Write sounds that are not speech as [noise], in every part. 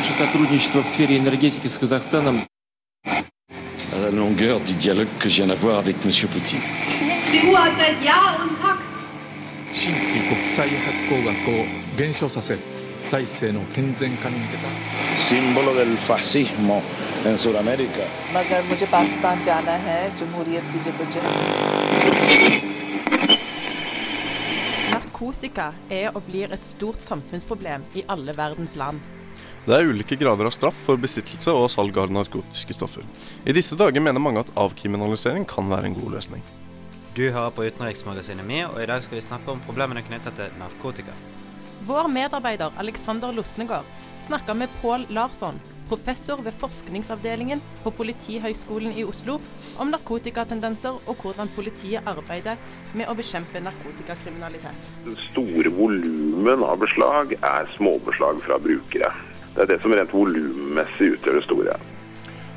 наше сотрудничество в сфере энергетики с Казахстаном. La longueur du dialogue que je viens d'avoir avec M. Poutine. Símbolo del fascismo en Sudamérica. मगर Narkotika er og blir et stort samfunnsproblem i alle verdens land. Det er ulike grader av straff for besittelse og salg av narkotiske stoffer. I disse dager mener mange at avkriminalisering kan være en god løsning. Du hører på Utenriksmagasinet Mi, og i dag skal vi snakke om problemene knyttet til narkotika. Vår medarbeider Alexander Losnegård snakker med Pål Larsson, professor ved forskningsavdelingen på Politihøgskolen i Oslo, om narkotikatendenser og hvordan politiet arbeider med å bekjempe narkotikakriminalitet. Den store volumen av beslag er småbeslag fra brukere. Det er det som rent volummessig utgjør det store.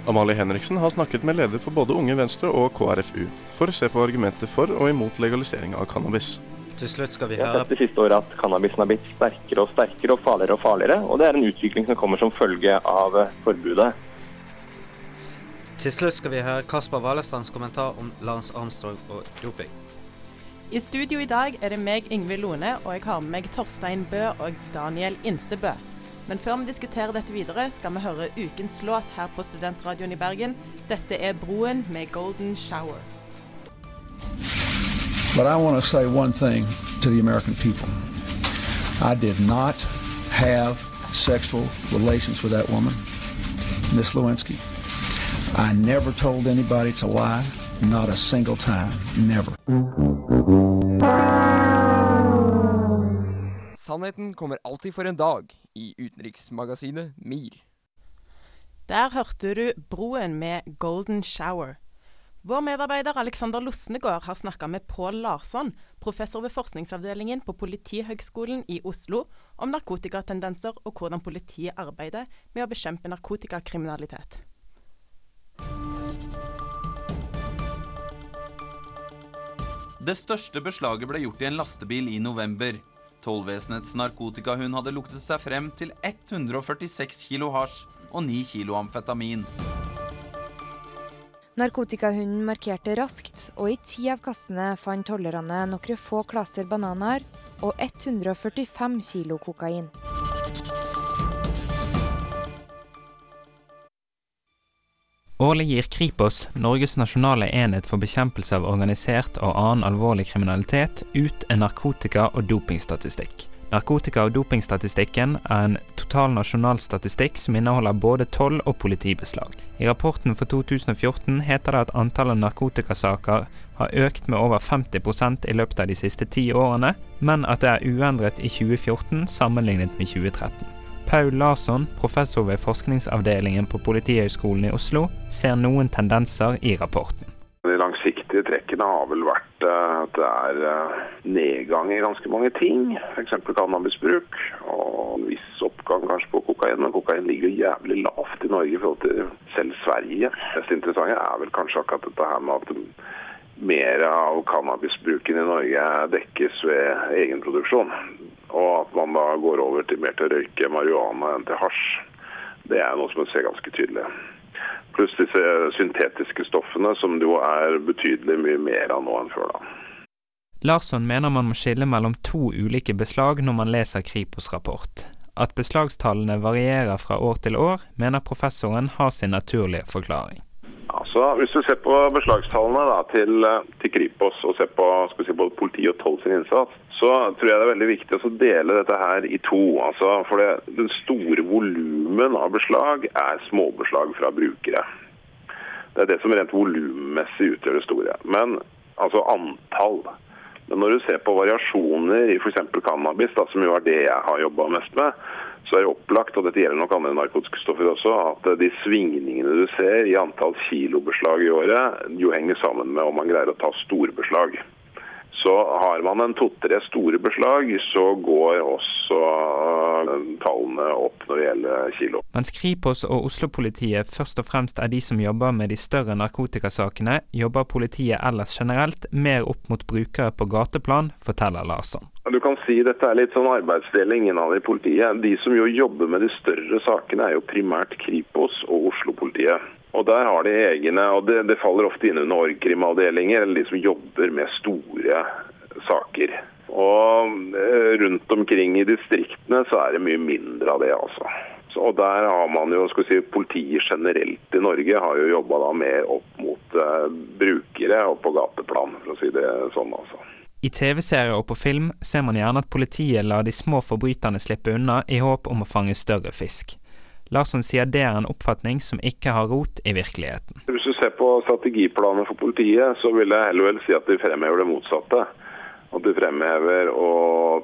Amalie Henriksen har snakket med leder for både Unge Venstre og KrFU for å se på argumenter for og imot legalisering av cannabis. Til slutt skal vi Vi har sett de siste året at cannabisen har blitt sterkere og sterkere og farligere og farligere, og det er en utvikling som kommer som følge av eh, forbudet. Til slutt skal vi høre Kasper Valestrands kommentar om Lance Armstrong og doping. I studio i dag er det meg, Yngve Lone, og jeg har med meg Torstein Bø og Daniel Instebø. Men før vi diskuterer dette videre, skal vi høre ukens låt her på Studentradioen i Bergen. Dette er Broen med Golden Shower. But I want to say one thing to the American people. I did not have sexual relations with that woman, Miss Lewinsky. I never told anybody to lie, not a single time, never. Sannheten kommer alltid for en dag i utenriksmagasinet MIR. Der hørte du Broen med Golden Shower. Vår medarbeider Alexander Losnegård har snakka med Pål Larsson, professor ved forskningsavdelingen på Politihøgskolen i Oslo, om narkotikatendenser og hvordan politiet arbeider med å bekjempe narkotikakriminalitet. Det største beslaget ble gjort i en lastebil i november. Tollvesenets narkotikahund hadde luktet seg frem til 146 kilo hasj og 9 kilo amfetamin. Narkotikahunden markerte raskt, og i ti av kassene fant tollerne noen få klasser bananer og 145 kilo kokain. Årlig gir Kripos, Norges nasjonale enhet for bekjempelse av organisert og annen alvorlig kriminalitet, ut en narkotika- og dopingstatistikk. Narkotika- og dopingstatistikken er en total nasjonal statistikk som inneholder både toll- og politibeslag. I rapporten for 2014 heter det at antallet narkotikasaker har økt med over 50% i løpet av de siste ti årene, men at det er uendret i 2014 sammenlignet med 2013. Paul Larsson, professor ved forskningsavdelingen på Politihøgskolen i Oslo, ser noen tendenser i rapporten. De langsiktige trekkene har vel vært eh, at det er eh, nedgang i ganske mange ting. F.eks. cannabisbruk og en viss oppgang kanskje på kokain. Men kokain ligger jo jævlig lavt i Norge i forhold til selv Sverige. Det mest interessante er vel kanskje akkurat dette her med at mer av cannabisbruken i Norge dekkes ved egenproduksjon. Og at man da går over til mer til å røyke marihuana enn til hasj. Det er noe som en ser ganske tydelig. Pluss disse syntetiske stoffene, som det jo er betydelig mye mer av nå enn før. da. Larsson mener man må skille mellom to ulike beslag når man leser Kripos rapport. At beslagstallene varierer fra år til år, mener professoren har sin naturlige forklaring. Altså, Hvis du ser på beslagstallene da, til, til Kripos og ser på si, både politi og toll sin innsats, så tror jeg det er veldig viktig å dele dette her i to. Altså, for det, Den store volumen av beslag er småbeslag fra brukere. Det er det som rent volummessig utgjør det store. Men altså antall. Men når du ser på variasjoner i f.eks. cannabis, da, som jo er det jeg har jobba mest med, så er det opplagt, og dette gjelder nok andre narkotiske stoffer også, at de svingningene du ser i antall kilobeslag i året, jo henger sammen med om man greier å ta storbeslag. Så har man en to-tre store beslag, så går også tallene opp når det gjelder kilo. Mens Kripos og Oslo-politiet først og fremst er de som jobber med de større narkotikasakene, jobber politiet ellers generelt mer opp mot brukere på gateplan, forteller Larsson. du kan si dette er litt sånn arbeidsdeling innad i politiet. De som jo jobber med de større sakene, er jo primært Kripos og Oslo-politiet. Og Der har de egne, og det, det faller ofte inn under org-krimavdelinger, eller de som jobber med store saker. Og eh, rundt omkring i distriktene så er det mye mindre av det, altså. Så, og der har man jo, skal vi si, Politiet generelt i Norge har jo jobba mer opp mot uh, brukere og på gateplan, for å si det sånn. altså. I TV-serier og på film ser man gjerne at politiet lar de små forbryterne slippe unna i håp om å fange større fisk. Larsson sier det er en oppfatning som ikke har rot i virkeligheten. Hvis du ser på strategiplaner for politiet, så vil jeg heller vel si at de fremhever det motsatte. At de fremhever å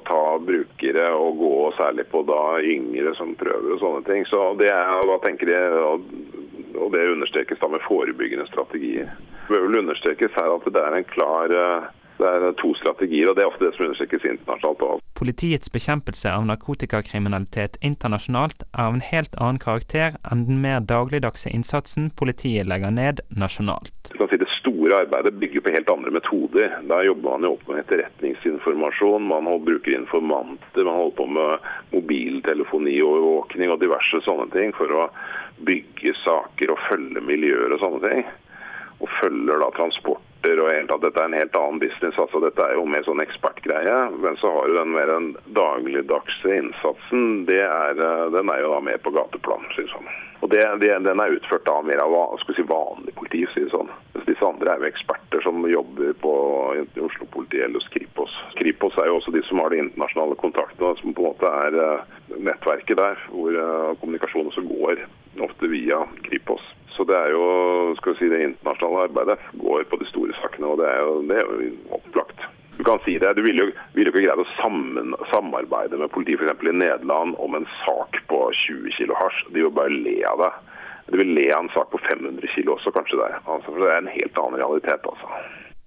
ta brukere og gå særlig på da yngre som prøver og sånne ting. Så det er, da tenker jeg, og det understrekes da med forebyggende strategier. Det bør vel understrekes her at det er en klar eh, det er to strategier, og det er ofte det som understrekes internasjonalt. Også. Politiets bekjempelse av narkotikakriminalitet internasjonalt er av en helt annen karakter enn den mer dagligdagse innsatsen politiet legger ned nasjonalt. Det store arbeidet bygger på helt andre metoder. Da jobber man jo opp med etterretningsinformasjon, man bruker informanter, man holder på med mobiltelefoni og overvåkning og diverse sånne ting for å bygge saker og følge miljøer og sånne ting. Og følger da transport rapporter og helt dette er en helt annen business. altså Dette er jo mer sånn ekspertgreie. Men så har du den mer den dagligdagse innsatsen. Er, eh, den er jo da mer på gateplan, synes han. Og det, det, Den er utført da mer av si, vanlig politi. Si sånn. Mens disse andre er jo eksperter som jobber på Oslo-politiet eller hos Kripos. Kripos er jo også de som har de internasjonale kontaktene, som på en måte er uh, nettverket der, hvor uh, kommunikasjonen også går ofte via Kripos. Så det er jo, skal vi si, det internasjonale arbeidet går på de store sakene, og det er jo, det er jo opplagt. Du kan si det, du ville jo, vil jo ikke greid å sammen, samarbeide med politiet f.eks. i Nederland om en sak på 20 kg hasj. De vil bare le av det. De vil le av en sak på 500 kg også, kanskje. Det. Altså, for Det er en helt annen realitet, altså.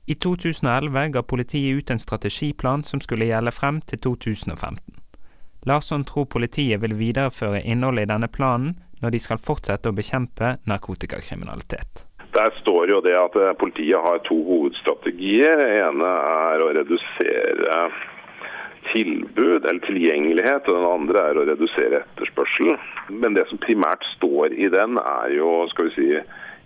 I 2011 ga politiet ut en strategiplan som skulle gjelde frem til 2015. Larsson tror politiet vil videreføre innholdet i denne planen når de skal fortsette å bekjempe narkotikakriminalitet. Der står jo det at eh, politiet har to hovedstrategier. Det ene er å redusere tilbud eller tilgjengelighet, og den andre er å redusere etterspørsel. Men det som primært står i den, er jo skal vi si,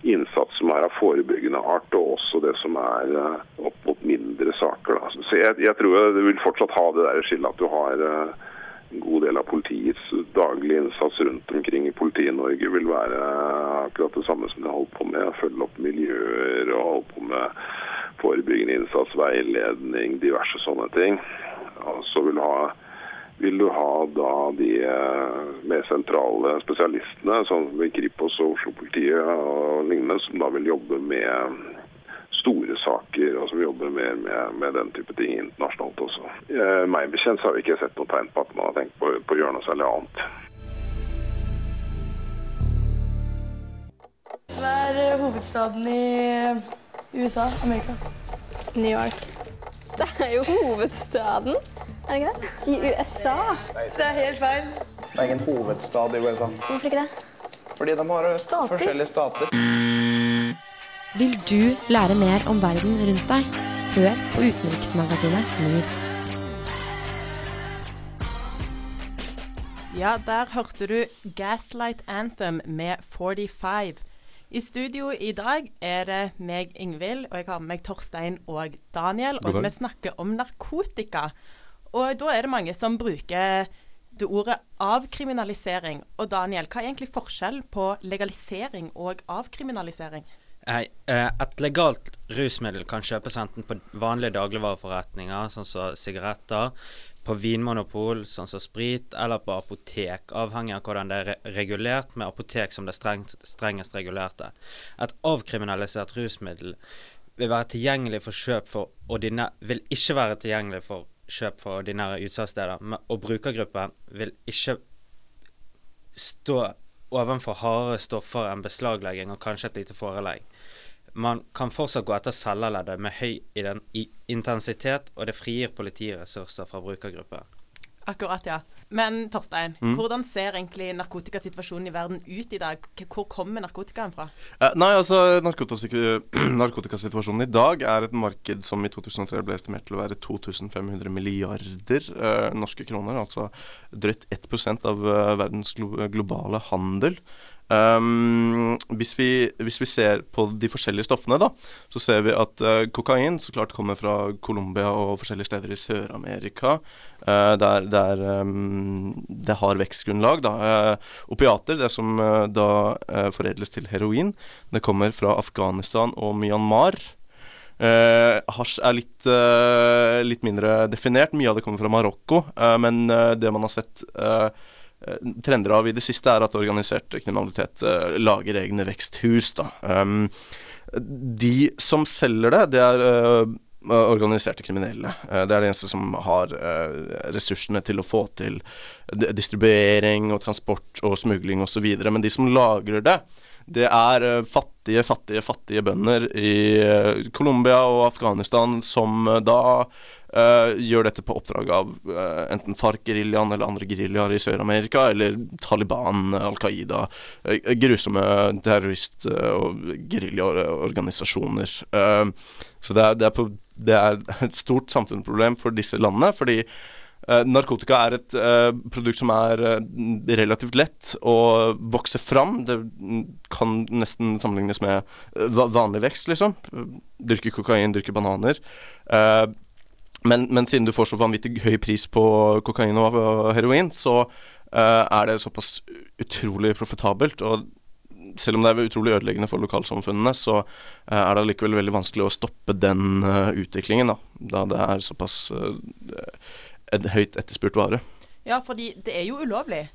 innsats som er av forebyggende art, og også det som er eh, opp mot mindre saker. Så jeg, jeg tror du vil fortsatt ha det der skillet at du har eh, en god del av politiets daglige innsats rundt omkring i Politi-Norge vil være akkurat det samme som de har holdt på med. Følge opp miljøer og holde på med forebyggende innsats, veiledning, diverse sånne ting. Og så vil, ha, vil, du ha da de eh, mer sentrale spesialistene, sånn som Kripos og Oslo-politiet og lignende, som da vil jobbe med store saker, og som jobber mer med, med, den type ting internasjonalt også. Eh, meg bekjent så har vi ikke sett noe tegn på at man har tenkt på, på å gjøre noe særlig annet. Hva er hovedstaden i USA? Amerika? New York. Det er jo hovedstaden, er det ikke det? I USA. Det er helt feil. Det er ingen hovedstad i USA. Hvorfor ikke det? Fordi de har stater. forskjellige stater. Vil du lære mer om verden rundt deg? Hør på utenriksmagasinet MIR. Ja, der hørte du Gaslight Anthem med 45. I studio i dag er det meg, Ingvild, og jeg har med meg Torstein og Daniel. Og vi snakker om narkotika. Og da er det mange som bruker det ordet avkriminalisering. Og Daniel, hva er egentlig forskjell på legalisering og avkriminalisering? Eh, et legalt rusmiddel kan kjøpes enten på vanlige dagligvareforretninger, sånn som sigaretter, på vinmonopol, sånn som sprit, eller på apotek, avhengig av hvordan det er regulert, med apotek som det strengest, strengest regulerte. Et avkriminalisert rusmiddel vil være tilgjengelig for kjøp for ordinær, vil ikke være tilgjengelig for kjøp for ordinære utsalgssteder, og brukergruppen vil ikke stå overfor hardere stoffer enn beslaglegging og kanskje et lite forelegg man kan fortsatt gå etter celleleddet med høy intensitet, og det frigir politiressurser fra brukergrupper. Akkurat, ja. Men Torstein, Mm. hvordan ser egentlig narkotikasituasjonen i verden ut i dag? Hvor kommer narkotikaen fra? Eh, nei, altså narkotika- [clears throat] narkotikasituasjonen i dag er et marked som i 2003 ble estimert til å være 2500 milliarder eh, norske kroner. Altså drøyt 1 av eh, verdens glo globale handel. Um, hvis, vi, hvis vi ser på de forskjellige stoffene, da, så ser vi at uh, kokain så klart kommer fra Colombia og forskjellige steder i Sør-Amerika. uh, der der um, det har vekstgrunnlag. Eh, opiater, det som da foredles til heroin, det kommer fra Afghanistan og Myanmar. Uh, hasj er litt, uh, litt mindre definert. Mye av det kommer fra Marokko. Uh, men det man har sett eh, trender av i det siste, er at organisert kriminalitet eh, lager egne veksthus. Um, de som selger det, det er uh, organiserte kriminelle. Uh, det er det eneste som har uh, ressursene til å få til distribuering og transport og smugling osv. Men de som lagrer det, det er eh, fattige, fattige, fattige bønder i eh, Colombia og Afghanistan som eh, da eh, gjør dette på oppdrag av uh, enten FARC-geriljaen eller andre geriljaer i Sør-Amerika, eller Taliban, Al Qaida, uh, grusomme terrorist- og geriljaorganisasjoner. Så det er, det, er på, det er et stort samfunnsproblem for disse landene, fordi narkotika er et produkt som er relativt lett å vokse fram. Det kan nesten sammenlignes med vanlig vekst, liksom. Dyrke kokain, dyrke bananer. Eh, men, men siden du får så vanvittig høy pris på kokain og, heroin, så uh, er det såpass utrolig profitabelt. Og selv om det er utrolig ødeleggende for lokalsamfunnene, så uh, er det likevel veldig vanskelig å stoppe den uh, utviklingen, da, da det er såpass et høyt etterspurt vare. Ja, fordi det er jo ulovlig.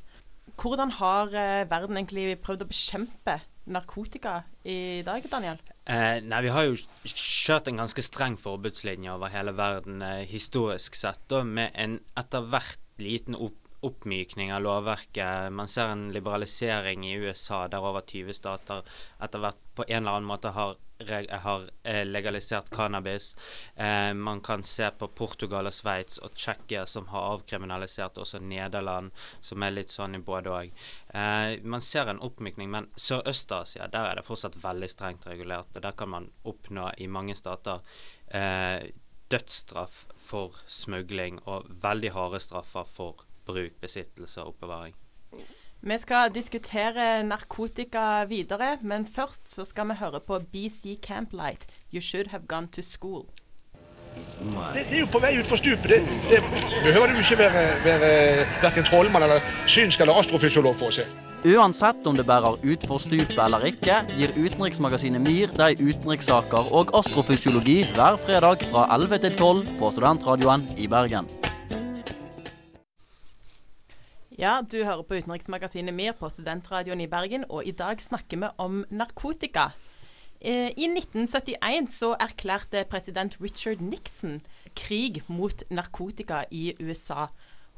Hvordan har verden egentlig prøvd å bekjempe narkotika i dag, Daniel? Eh, nei, vi har jo kjørt en ganske streng forbudslinje over hele verden eh, historisk sett, da, med en etter hvert liten opp oppmykning av lovverket. Man ser en liberalisering i USA der over 20 stater etter hvert på en eller annen måte har, har eh, legalisert cannabis. Eh, man kan se på Portugal og Sveits og Tsjekkia som har avkriminalisert, også Nederland, som er litt sånn i både og. Eh, man ser en oppmykning, men Sørøst-Asia, der er det fortsatt veldig strengt regulert. og Der kan man oppnå i mange stater eh, dødsstraff for smugling og veldig harde straffer for bruk, besittelse og oppbevaring. Vi skal diskutere narkotika videre, men først så skal vi høre på BC Camplight, You Should Have Gone to School. Det, det er jo på vei utfor stupet. Det, det behøver du ikke være, være verken trollmann eller synsk eller astrofysiolog for å se. Uansett om det bærer utfor stupet eller ikke, gir utenriksmagasinet MIR deg utenrikssaker og astrofysiologi hver fredag fra 11 til 12 på Studentradioen i Bergen. Ja, du hører på utenriksmagasinet MIR på Studentradioen i Bergen, og i dag snakker vi om narkotika. Eh, I 1971 så erklærte president Richard Nixon krig mot narkotika i USA.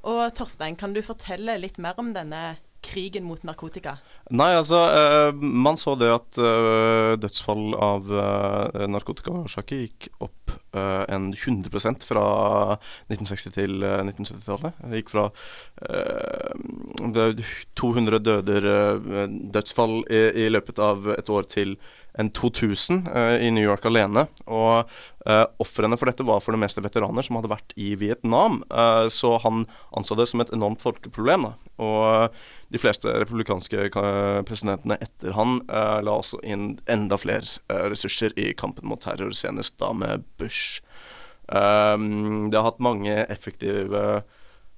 Og Torstein, kan du fortelle litt mer om denne krigen mot narkotika? Nei, altså eh, Man så det at eh, dødsfall av eh, narkotikaårsaker gikk opp eh, en 100 fra 1960- til eh, 1970-tallet. Det gikk fra eh, er 200 døder, eh, dødsfall i, i løpet av et år til en 2000 eh, i New York alene. Og uh, ofrene for dette var for det meste veteraner som hadde vært i Vietnam. Uh, så han anså det som et enormt folkeproblem. Da. Og de fleste republikanske eh, presidentene etter han uh, la også inn enda flere eh, ressurser i kampen mot terror, senest da med Bush. Um, det har hatt mange effektive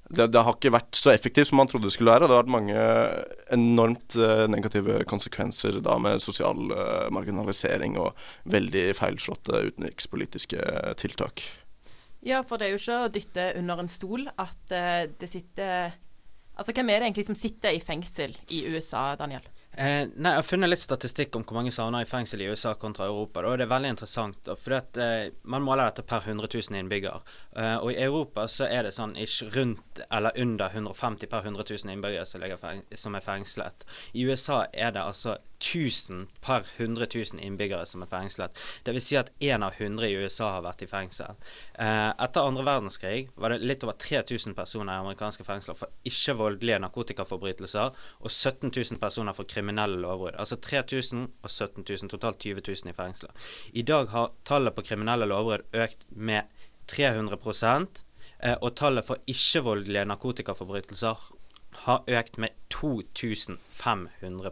det, det har ikke vært så effektivt som man trodde det skulle være. og Det har vært mange enormt eh, negative konsekvenser da med sosial eh, marginalisering og veldig feilslåtte utenrikspolitiske tiltak. Ja, for det er jo ikke å dytte under en stol at eh, det sitter Altså, hvem er det egentlig som sitter i fengsel i USA, Daniel? Eh, nei, Jeg har funnet litt statistikk om hvor mange savner i fengsel i USA kontra Europa. Da, Det er veldig interessant. at eh, Man måler dette per 100 000 innbyggere. Eh, og I Europa så er det sånn ikke rundt eller under 150 per 100 000 innbyggere som, som er fengslet. I USA er det altså 1000 per 100 000 innbyggere som er fengslet. Dvs. Si at én av 100 i USA har vært i fengsel. Eh, etter andre verdenskrig var det litt over 3000 personer i amerikanske fengsler for ikke-voldelige narkotikaforbrytelser og 17 000 personer for kriminelle lovbrudd. Altså 3000 og 17 000, totalt 20 000 i fengsler. I dag har tallet på kriminelle lovbrudd økt med 300 eh, og tallet for ikke-voldelige narkotikaforbrytelser har økt med 2500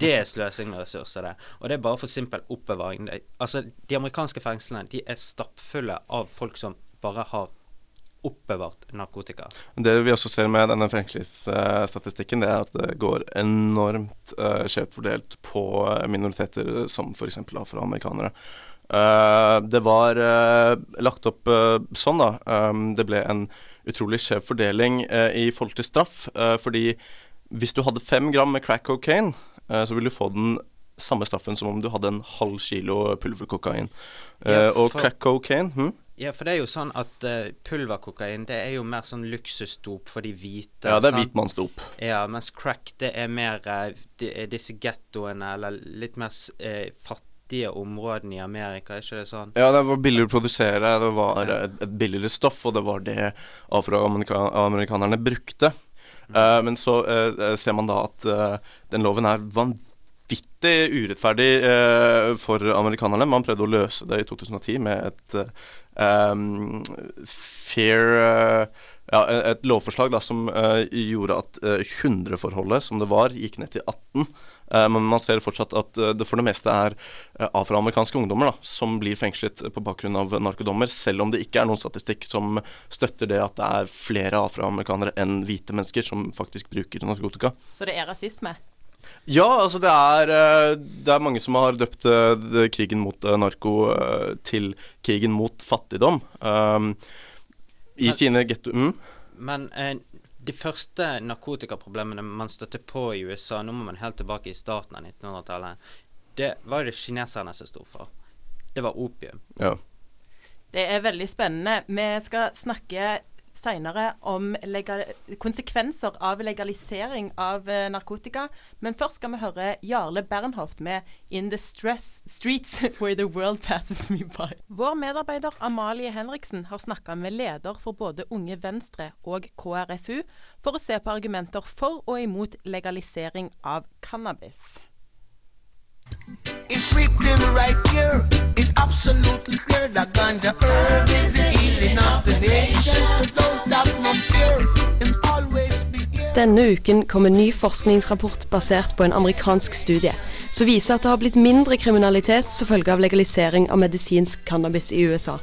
Det er sløsing med ressurser, det. Og det er bare for simpel oppbevaring. Altså, de amerikanske fengslene de er stappfulle av folk som bare har oppbevart narkotika. Det vi også ser med denne fengslingsstatistikken, det er at det går enormt uh, skjevt fordelt på minoriteter som f.eks. afroamerikanere. Uh, det var lagt opp sånn, da. Det ble en utrolig skjev fordeling i forhold til straff. fordi hvis du hadde fem gram med crack cocaine, så ville du få den samme straffen som om du hadde en halv kilo pulverkokain. Ja, og crack cocaine hm? Ja, for det er jo sånn at uh, pulverkokain det er jo mer sånn luksusdop for de hvite. Ja, det er hvitmannsdop. Ja, mens crack det er mer uh, de, disse gettoene, eller litt mer uh, fattige fattige områdene i Amerika, er ikke det sånn? Ja, det var billigere å produsere, det var et, billigere stoff, og det var det afroamerikanerne brukte. Uh, men så uh, ser man da at uh, den loven er vanvittig urettferdig for amerikanerne. Man prøvde å løse det i 2010 med et um, fair ja, et lovforslag da, som uh, gjorde at uh, 100-forholdet som det var, gikk ned til 18. Uh, men man ser fortsatt at det for det meste er afroamerikanske ungdommer da, som blir fengslet på bakgrunn av narkodommer, selv om det ikke er noen statistikk som støtter det at det er flere afroamerikanere enn hvite mennesker som faktisk bruker narkotika. Så det er rasisme? Ja, altså det er, det er mange som har døpt krigen mot narko til krigen mot fattigdom. Um, i men, sine getto... Mm. Men eh, de første narkotikaproblemene man støtte på i USA, nå må man helt tilbake i starten av 1900-tallet, det var det kineserne som sto for. Det var opium. Ja. Det er veldig spennende. Vi skal snakke seinere om konsekvenser av legalisering av uh, narkotika. Men først skal vi høre Jarle Bernhoft med 'In the stress Streets [laughs] Where the World Passes Me By'. Vår medarbeider Amalie Henriksen har snakka med leder for både Unge Venstre og KrFU for å se på argumenter for og imot legalisering av cannabis. It's written right here. Absolutely clear that ganja herb is the healing of the nation. So don't have no fear Denne uken kom en ny forskningsrapport basert på en amerikansk studie, som viser at det har blitt mindre kriminalitet som følge av legalisering av medisinsk cannabis i USA.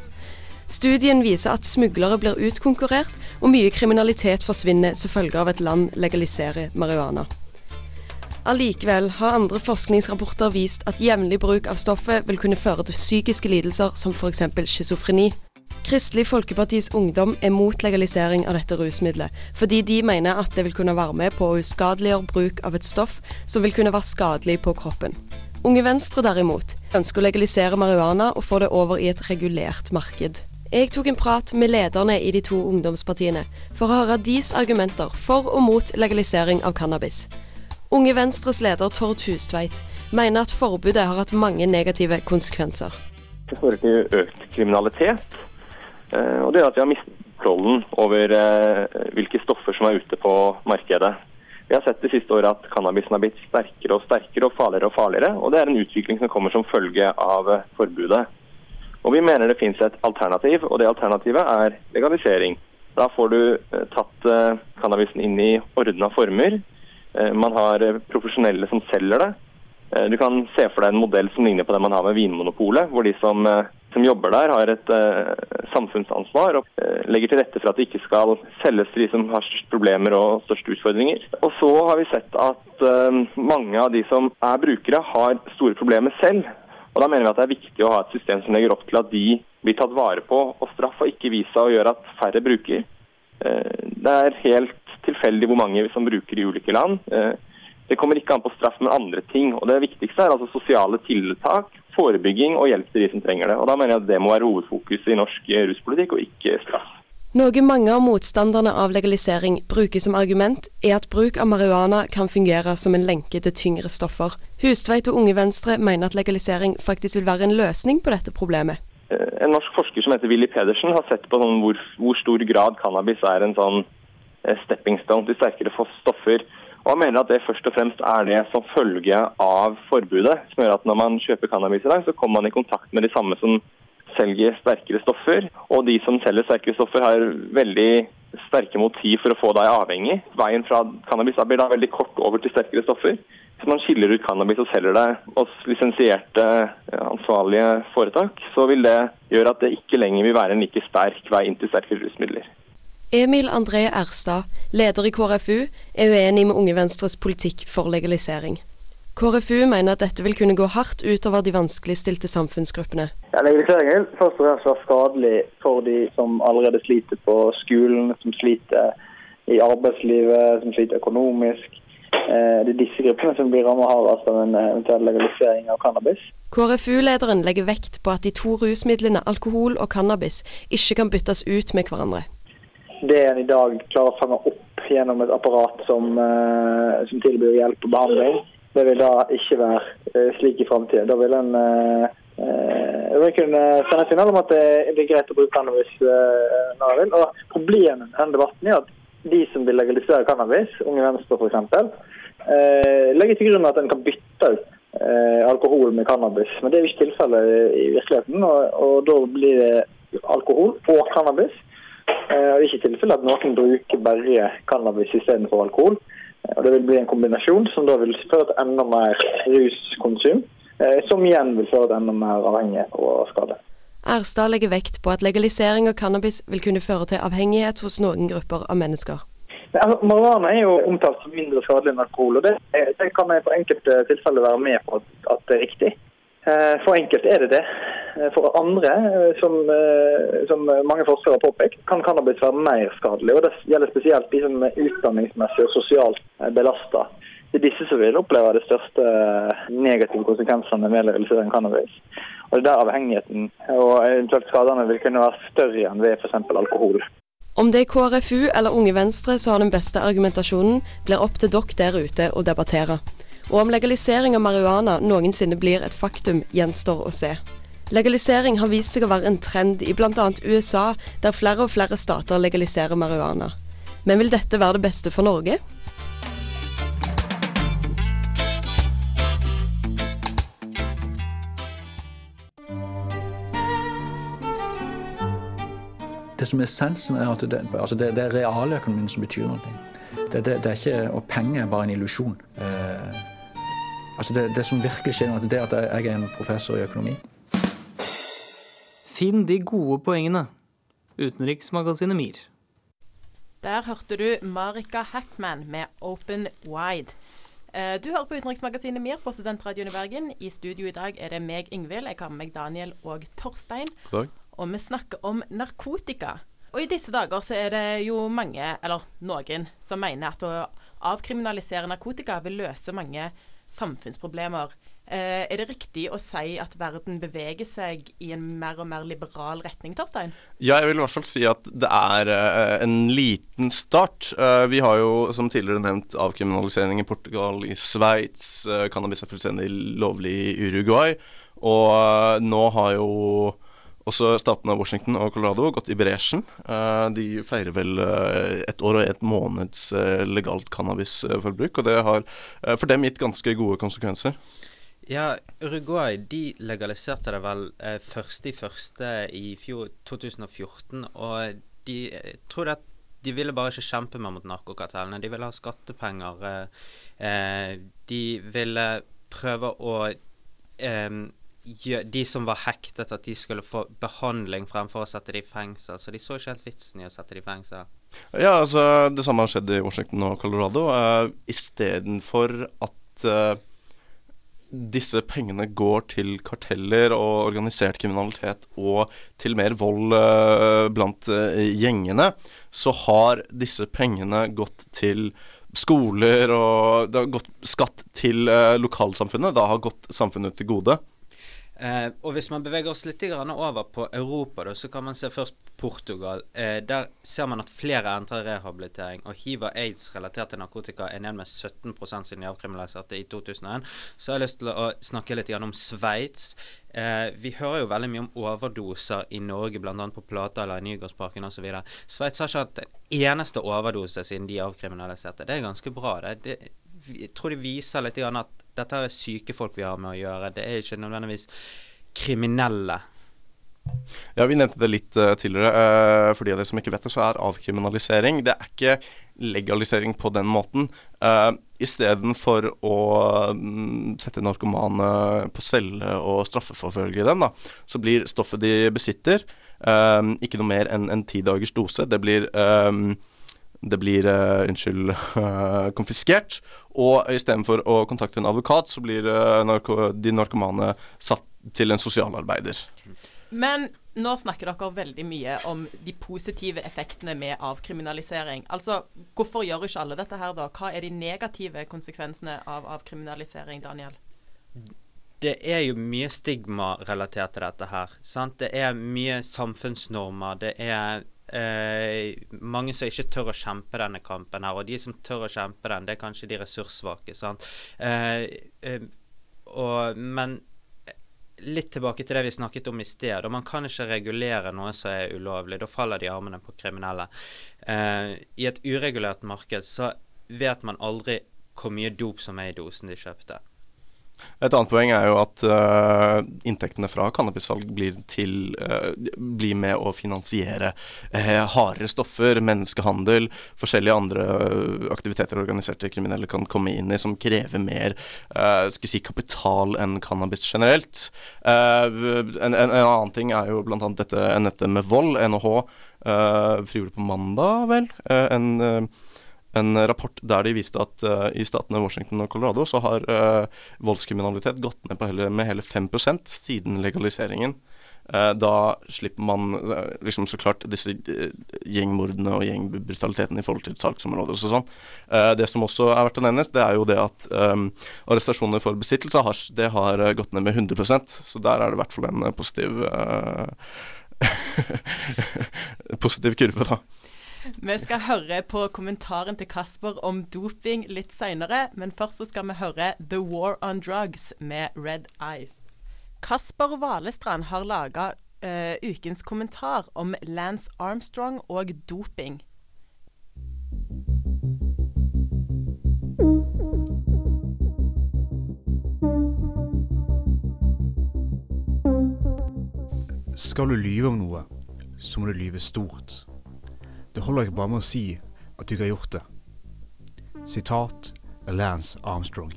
Studien viser at smuglere blir utkonkurrert, og mye kriminalitet forsvinner som følge av at land legaliserer marihuana. Allikevel har andre forskningsrapporter vist at jevnlig bruk av stoffet vil kunne føre til psykiske lidelser som f.eks. schizofreni. Kristelig Folkepartis Ungdom er mot legalisering av dette rusmiddelet, fordi de mener at det vil kunne være med på å uskadeliggjøre bruk av et stoff som vil kunne være skadelig på kroppen. Unge Venstre derimot ønsker å legalisere marihuana og få det over i et regulert marked. Jeg tok en prat med lederne i de to ungdomspartiene for å høre deres argumenter for og mot legalisering av cannabis. Unge Venstres leder Tord Hustveit mener at forbudet har hatt mange negative konsekvenser. Det fører til økt kriminalitet, eh, og det gjør at vi har mistet kontrollen over eh, hvilke stoffer som er ute på markedet. Vi har sett det siste året at cannabisen har blitt sterkere og sterkere og farligere og farligere. og Det er en utvikling som kommer som følge av eh, forbudet. Og Vi mener det finnes et alternativ, og det alternativet er legalisering. Da får du tatt cannabisen inn i ordna former, man har eh, profesjonelle som selger det. Eh, du kan se for deg en modell som ligner på det man har med Vinmonopolet, hvor de som, som jobber der har et uh, samfunnsansvar og uh, legger til rette for at det ikke skal selges til de som har størst problemer og største utfordringer. Og så har vi sett at uh, mange av de som er brukere, har store problemer selv. Og Da mener vi at det er viktig å ha et system som legger opp til at de blir tatt vare på, og straff og ikke seg å gjøre at færre bruker. Det er helt tilfeldig hvor mange som bruker i ulike land. Eh, det kommer ikke an på straff, men andre ting. Og Det viktigste er altså sosiale tiltak, forebygging og hjelp til de som trenger det. Og Da mener jeg at det må være hovedfokuset i norsk ruspolitikk, og ikke straff. Noe mange av motstanderne av legalisering bruker som argument, er at bruk av marihuana kan fungere som en lenke til tyngre stoffer. Hustveit og Unge Venstre mener at legalisering faktisk vil være en løsning på dette problemet. Eh, En norsk forsker som heter Willy Pedersen har sett på sånn hvor, hvor stor grad cannabis er en sånn eh, stepping stone til sterkere stoffer. Og Han mener at det først og fremst er det som følge av forbudet, som gjør at når man kjøper cannabis i dag, så kommer man i kontakt med de samme som selger sterkere stoffer. Og de som selger sterkere stoffer har veldig sterke motiv for å få deg avhengig. Veien fra cannabis blir da veldig kort over til sterkere stoffer. Hvis man skiller ut cannabis og selger det hos lisensierte eh, ansvarlige foretak, så vil det gjøre at det ikke lenger vil være en like sterk vei inn til sterkere rusmidler. Emil André Erstad, leder i KrFU, er uenig med Unge Venstres politikk for legalisering. KrFU mener at dette vil kunne gå hardt utover de vanskeligstilte samfunnsgruppene. Ja, legalisering vil først og fremst være skadelig for de som allerede sliter på skolen, som sliter i arbeidslivet, som sliter økonomisk. Eh, Det er disse gruppene som blir rammet hardest av en eventuell legalisering av cannabis. KrFU-lederen legger vekt på at de to rusmidlene alkohol og cannabis ikke kan byttes ut med hverandre. Det en i dag klarer å fange opp gjennom et apparat som, eh, som tilbyr hjelp og behandling, det vil da ikke være eh, slik i framtida. Da vil en jeg eh, vil kunne sende signal om at det er greit å bruke cannabis når en vil. Og Problemet med denne debatten er at de som vil legalisere cannabis, Unge Venstre f.eks., legger til grunn at en kan bytte ut alkohol med cannabis. Men det er jo ikke tilfellet i virkeligheten. Og, og da blir det alkohol og cannabis. Eh, og det er ikke tilfellet at noen bruker bare cannabis istedenfor alkohol. Eh, Og det vil bli en kombinasjon som da vil føre til enda mer ruskonsum. eh, Som igjen vil føre til enda mer avhengighet og skade. Erstad legger vekt på at legalisering av cannabis vil kunne føre til avhengighet hos noen grupper av mennesker. Men, Altså, marihuana er jo omtalt som mindre skadelig enn alkohol, og det, det kan jeg på enkelte tilfeller være med på at, at det er riktig. Eh, For enkelte er det det. Eh, For andre, eh, som, som mange forskere har påpekt, kan cannabis være mer skadelig. og Det gjelder spesielt de som er utdanningsmessig og sosialt belasta. Det er disse som vil oppleve de største negative konsekvensene ved legalisering av cannabis. Og det er der avhengigheten og eventuelt skadene vil kunne være større enn ved f.eks. alkohol. Om det er KrFU eller Unge Venstre som har den beste argumentasjonen, blir opp til dere der ute å debattere. Og om legalisering av marihuana noensinne blir et faktum, gjenstår å se. Legalisering har vist seg å være en trend i bl.a. USA, der flere og flere stater legaliserer marihuana. Men vil dette være det beste for Norge? Det som er essensen, er at det, altså det, det er realøkonomien som betyr noe. Det, det, det er ikke, og penger er bare en illusjon. Eh, altså det, det som virkelig skjer, det er at jeg er en professor i økonomi. Finn de gode poengene. Utenriksmagasinet MIR. Der hørte du Marika Hackman med 'Open Wide'. Eh, Du hører på Utenriksmagasinet MIR på Studentradioen i Bergen. I studio i dag er det meg, Ingvild. Jeg har med meg Daniel og Torstein. Dag. Og vi snakker om narkotika. Og i disse dager så er det jo mange, eller noen, som mener at å avkriminalisere narkotika vil løse mange samfunnsproblemer. Eh, er det riktig å si at verden beveger seg i en mer og mer liberal retning, Torstein? Ja, jeg vil i hvert fall si at det er eh, en liten start. Eh, vi har jo, som tidligere nevnt, avkriminalisering i Portugal, i Sveits. Uh, cannabis er fullstendig lovlig i Uruguay. Og nå har jo også statene Washington og Colorado har gått i bresjen. Eh, de feirer vel eh, et år og et måneds eh, legalt cannabisforbruk, og det har for dem gitt ganske gode konsekvenser. Ja, Uruguay de legaliserte det vel eh, først i første i fjor, 2014. Og de jeg tror at de ville bare ikke kjempe mer mot narkokartellene. De ville ha skattepenger. De ville prøve å De som var hektet, at de skulle få behandling fremfor å sette de i fengsel. Så de så ikke helt vitsen i å sette de i fengsel. Ja, altså Det samme har skjedd i Washington og Colorado. Uh, Istedenfor at uh, disse pengene går til karteller og organisert kriminalitet og til mer vold uh, blant uh, gjengene, så har disse pengene gått til skoler, og det har gått skatt til lokalsamfunnet. Det har gått samfunnet til gode. Eh, og hvis man beveger oss litt over på Europa, da, så kan man se først Portugal. Eh, der ser man at flere entrer rehabilitering. Og hiv og aids relatert til narkotika er ned med 17 siden de avkriminaliserte i 2001. Så jeg har lyst til å snakke litt om Sveits. Eh, vi hører jo veldig mye om overdoser i Norge, bl.a. på Plata eller i Nygårdsparken osv. Sveits har ikke hatt en eneste overdose siden de avkriminaliserte. Det er ganske bra. Det, det, jeg tror de viser litt at dette er syke folk vi har med å gjøre. Det er ikke nødvendigvis kriminelle. Ja, Vi nevnte det litt uh, tidligere. Uh, for de av dere som ikke vet det, så er avkriminalisering Det er ikke legalisering på den måten. Uh, Istedenfor å um, sette narkomane på celle og straffeforfølge dem, da, så blir stoffet de besitter, uh, ikke noe mer enn en ti dagers dose. Det blir um, det blir uh, unnskyld, uh, [laughs] konfiskert. Og istedenfor å kontakte en advokat, så blir uh, narko de narkomane satt til en sosialarbeider. Men nå snakker dere veldig mye om de positive effektene med avkriminalisering. Altså, hvorfor gjør ikke alle dette her, da? Hva er de negative konsekvensene av avkriminalisering, Daniel? Det er jo mye stigma relatert til dette her. Sant? Det er mye samfunnsnormer. Det er eh, mange som ikke tør å kjempe denne kampen her. Og de som tør å kjempe den, det er kanskje de ressurssvake. sant? Eh, eh, og, men litt tilbake til det vi snakket om i sted. og Man kan ikke regulere noe som er ulovlig. Da faller de armene på kriminelle. Eh, I et uregulert marked så vet man aldri hvor mye dop som er i dosen de kjøpte. Et annet poeng er jo at uh, inntektene fra cannabissalg blir, til, uh, blir med å finansiere uh, hardere stoffer, menneskehandel, forskjellige andre aktiviteter organiserte kriminelle kan komme inn i som krever mer si, kapital enn cannabis generelt. En, en, en, annen ting er jo bl.a. dette, dette med vold. NHH frigjorde på mandag, vel, en en rapport der de viste at uh, i statene Washington og Colorado så har uh, voldskriminalitet gått ned hele, med hele 5% siden legaliseringen. Uh, da slipper man liksom så klart disse gjengmordene og gjengbrutaliteten i forhold til saksområder og sånn. det som også er verdt å nevnes, det er jo det at um, arrestasjoner for besittelse hasj, det har gått ned med 100% så der er det i hvert fall en positiv [laughs] positiv kurve, da. Vi skal høre på kommentaren til Kasper om doping litt seinere, men først så skal vi høre The War on Drugs med Red Eyes. Kasper Valestrand har laga uh, eh, ukens kommentar om Lance Armstrong og doping. Skal du lyve om noe, så må du lyve stort. Det holder ikke bare med å si at du ikke har gjort det. Sitat Lance Armstrong.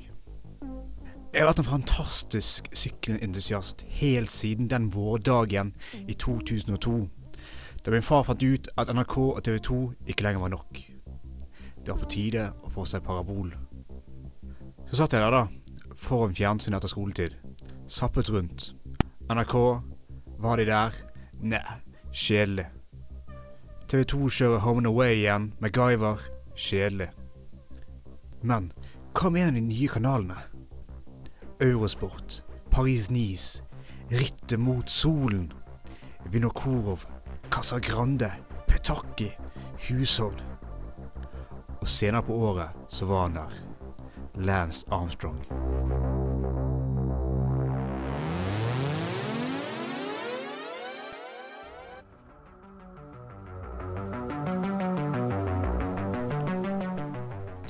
Jeg har vært en fantastisk sykkelentusiast helt siden den vårdagen i 2002, da min far fant ut at NRK og TV 2 ikke lenger var nok. Det var på tide å få seg parabol. Så satt jeg der, da, foran fjernsynet etter skoletid. Sappet rundt. NRK, var de der? Nei, kjedelig. TV 2 kjører Home and Away igjen, MacGyver. Kjedelig. Men hva mener de nye kanalene? Eurosport, Paris-Nice, Rittet mot solen, Vinokurov, Casa Grande, Petaki, Hushold. Og senere på året så var han der. Lance Armstrong.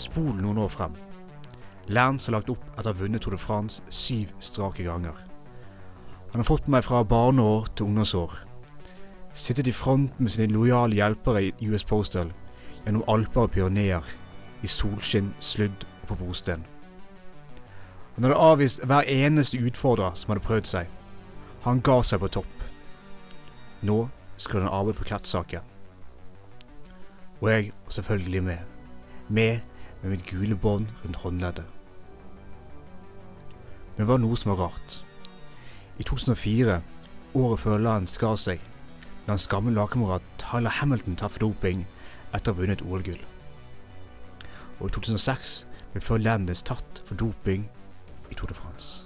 Spol noen år frem. Lance har lagt opp etter å ha vunnet Tour de France syv strake ganger. Han har fått meg fra barneår til ungdomsår. Sittet i front med sine lojale hjelpere i US Postal gjennom alper og pioneer, i solskinn, sludd og på brosten. Han hadde avvist hver eneste utfordrer som hadde prøvd seg. Han ga seg på topp. Nå skulle han arbeide for kretssaken. Og jeg var selvfølgelig med. Med med mitt gule bånd rundt håndleddet. Men det var noe som var rart. I 2004, året før Lan skar seg, ble hans gamle lagkamerat Tyler Hamilton tatt for doping etter å ha vunnet OL-gull. Og i 2006 ble Før Landis tatt for doping i Tour de France.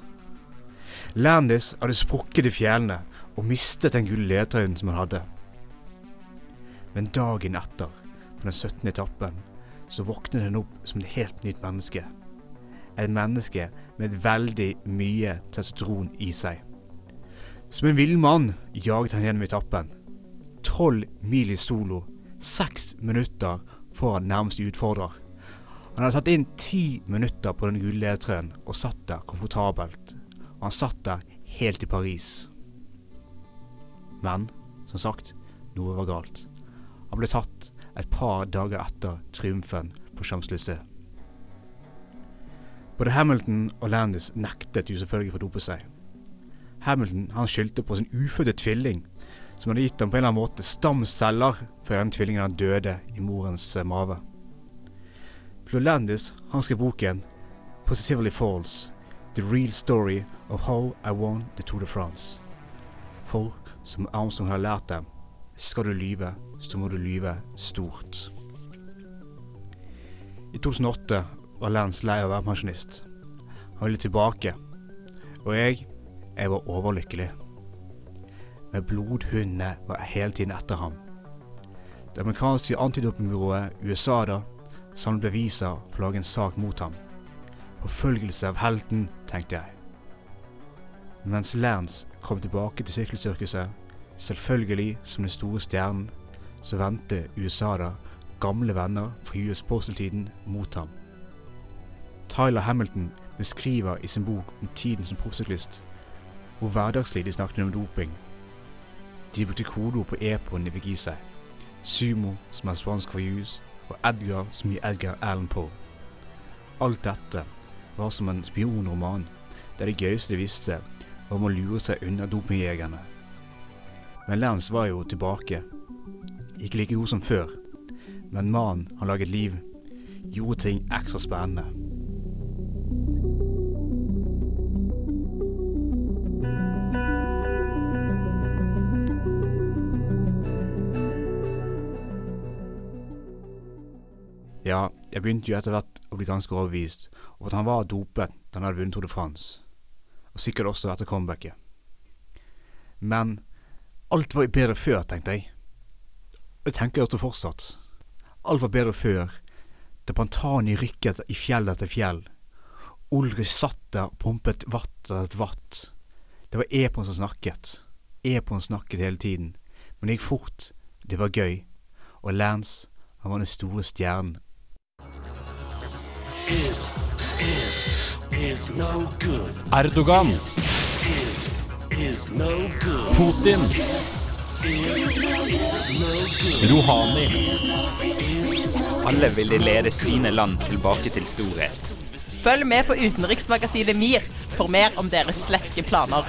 Landis hadde sprukket i fjellene og mistet den gule ledtøyen som han hadde. Men dagen etter, på den 17. etappen, så våknet han opp som et helt nytt menneske. Et menneske med veldig mye testosteron i seg. Som en villmann jaget han gjennom etappen. Tolv mil i solo, seks minutter foran nærmeste utfordrer. Han hadde tatt inn ti minutter på den gule ledtrøyen og satt der komfortabelt. Og han satt der helt i Paris. Men som sagt, noe var galt. Han ble tatt et par dager etter triumfen på Champs-Élysées. Både Hamilton og Landis nektet jo selvfølgelig for å dope seg. Hamilton han skyldte på sin ufødte tvilling, som hadde gitt ham på en eller annen måte stamceller før den tvillingen han døde i morens eh, mage. Flo Landis han skrev boken Positively Falls The Real Story of How I Won the Tour de France. For, som Armstrong har lært dem, skal du lyve, så må du lyve stort. I 2008 var Lance lei av å være pensjonist. Han ville tilbake, og jeg, jeg var overlykkelig. Men blodhundene var hele tiden etter ham. Det amerikanske antidopingbyrået USADA samlet beviser for å lage en sak mot ham. Forfølgelse av helten, tenkte jeg. Mens Lance kom tilbake til sykkelsirkuset, selvfølgelig som den store stjernen, så vendte USADA gamle venner fra US Postal-tiden mot ham. Tyler Hamilton beskriver i sin bok om tiden som proffsyklist hvor hverdagslig de snakket om doping. De brukte kodeord på e-poen de fikk i seg. Sumo, som er spansk for jus, og Edgar, som gir Edgar Allan Poe. Alt dette var som en spionroman, der det gøyeste de visste, var om å lure seg unna dopingjegerne. Men Lance var jo tilbake. Ikke like god som før, men mannen han laget liv, gjorde ting ekstra spennende. Ja, jeg begynte jo etter hvert å bli ganske overbevist om at han var dopet da han hadde vunnet Tour de France, og sikkert også etter comebacket. Men alt var bedre før, tenkte jeg. Det tenker jeg også fortsatt. Alt var bedre før, da Pantani rykket i fjell etter fjell. Ulrich satt der og pumpet vatt etter vatt. Det var Epon som snakket. Epon snakket hele tiden, men det gikk fort, det var gøy, og Lance, han var den store stjernen is, is, is no good. Erdogan. Is no good. Putin. Is, Alle no good. Rouhani. Alle ville lede sine land tilbake til storhet. Følg med på utenriksmagasinet MIR for mer om deres sleske planer.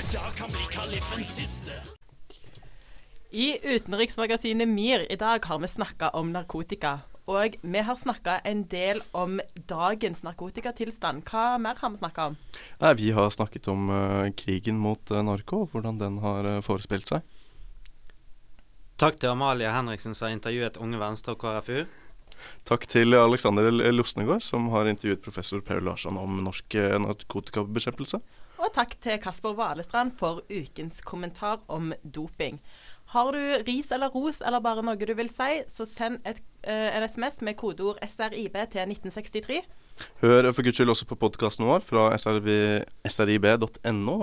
I utenriksmagasinet MIR i dag har vi snakka om narkotika. Og vi har snakka en del om dagens narkotikatilstand. Hva mer har vi snakka om? Nei, Vi har snakket om uh, krigen mot uh, narko, og hvordan den har uh, forespilt seg. Takk til Amalie Henriksen som har intervjuet Unge Venstre og KrFU. Takk til Alexander Losnegård som har intervjuet professor Per Larsson om norsk narkotikabekjempelse. Og takk til Kasper Valestrand for ukens kommentar om doping. Har du ris eller ros eller bare noe du vil si, så send et, uh, en SMS med kodeord SRIB til 1963. Hør for guds skyld også på podkasten vår fra srib.no,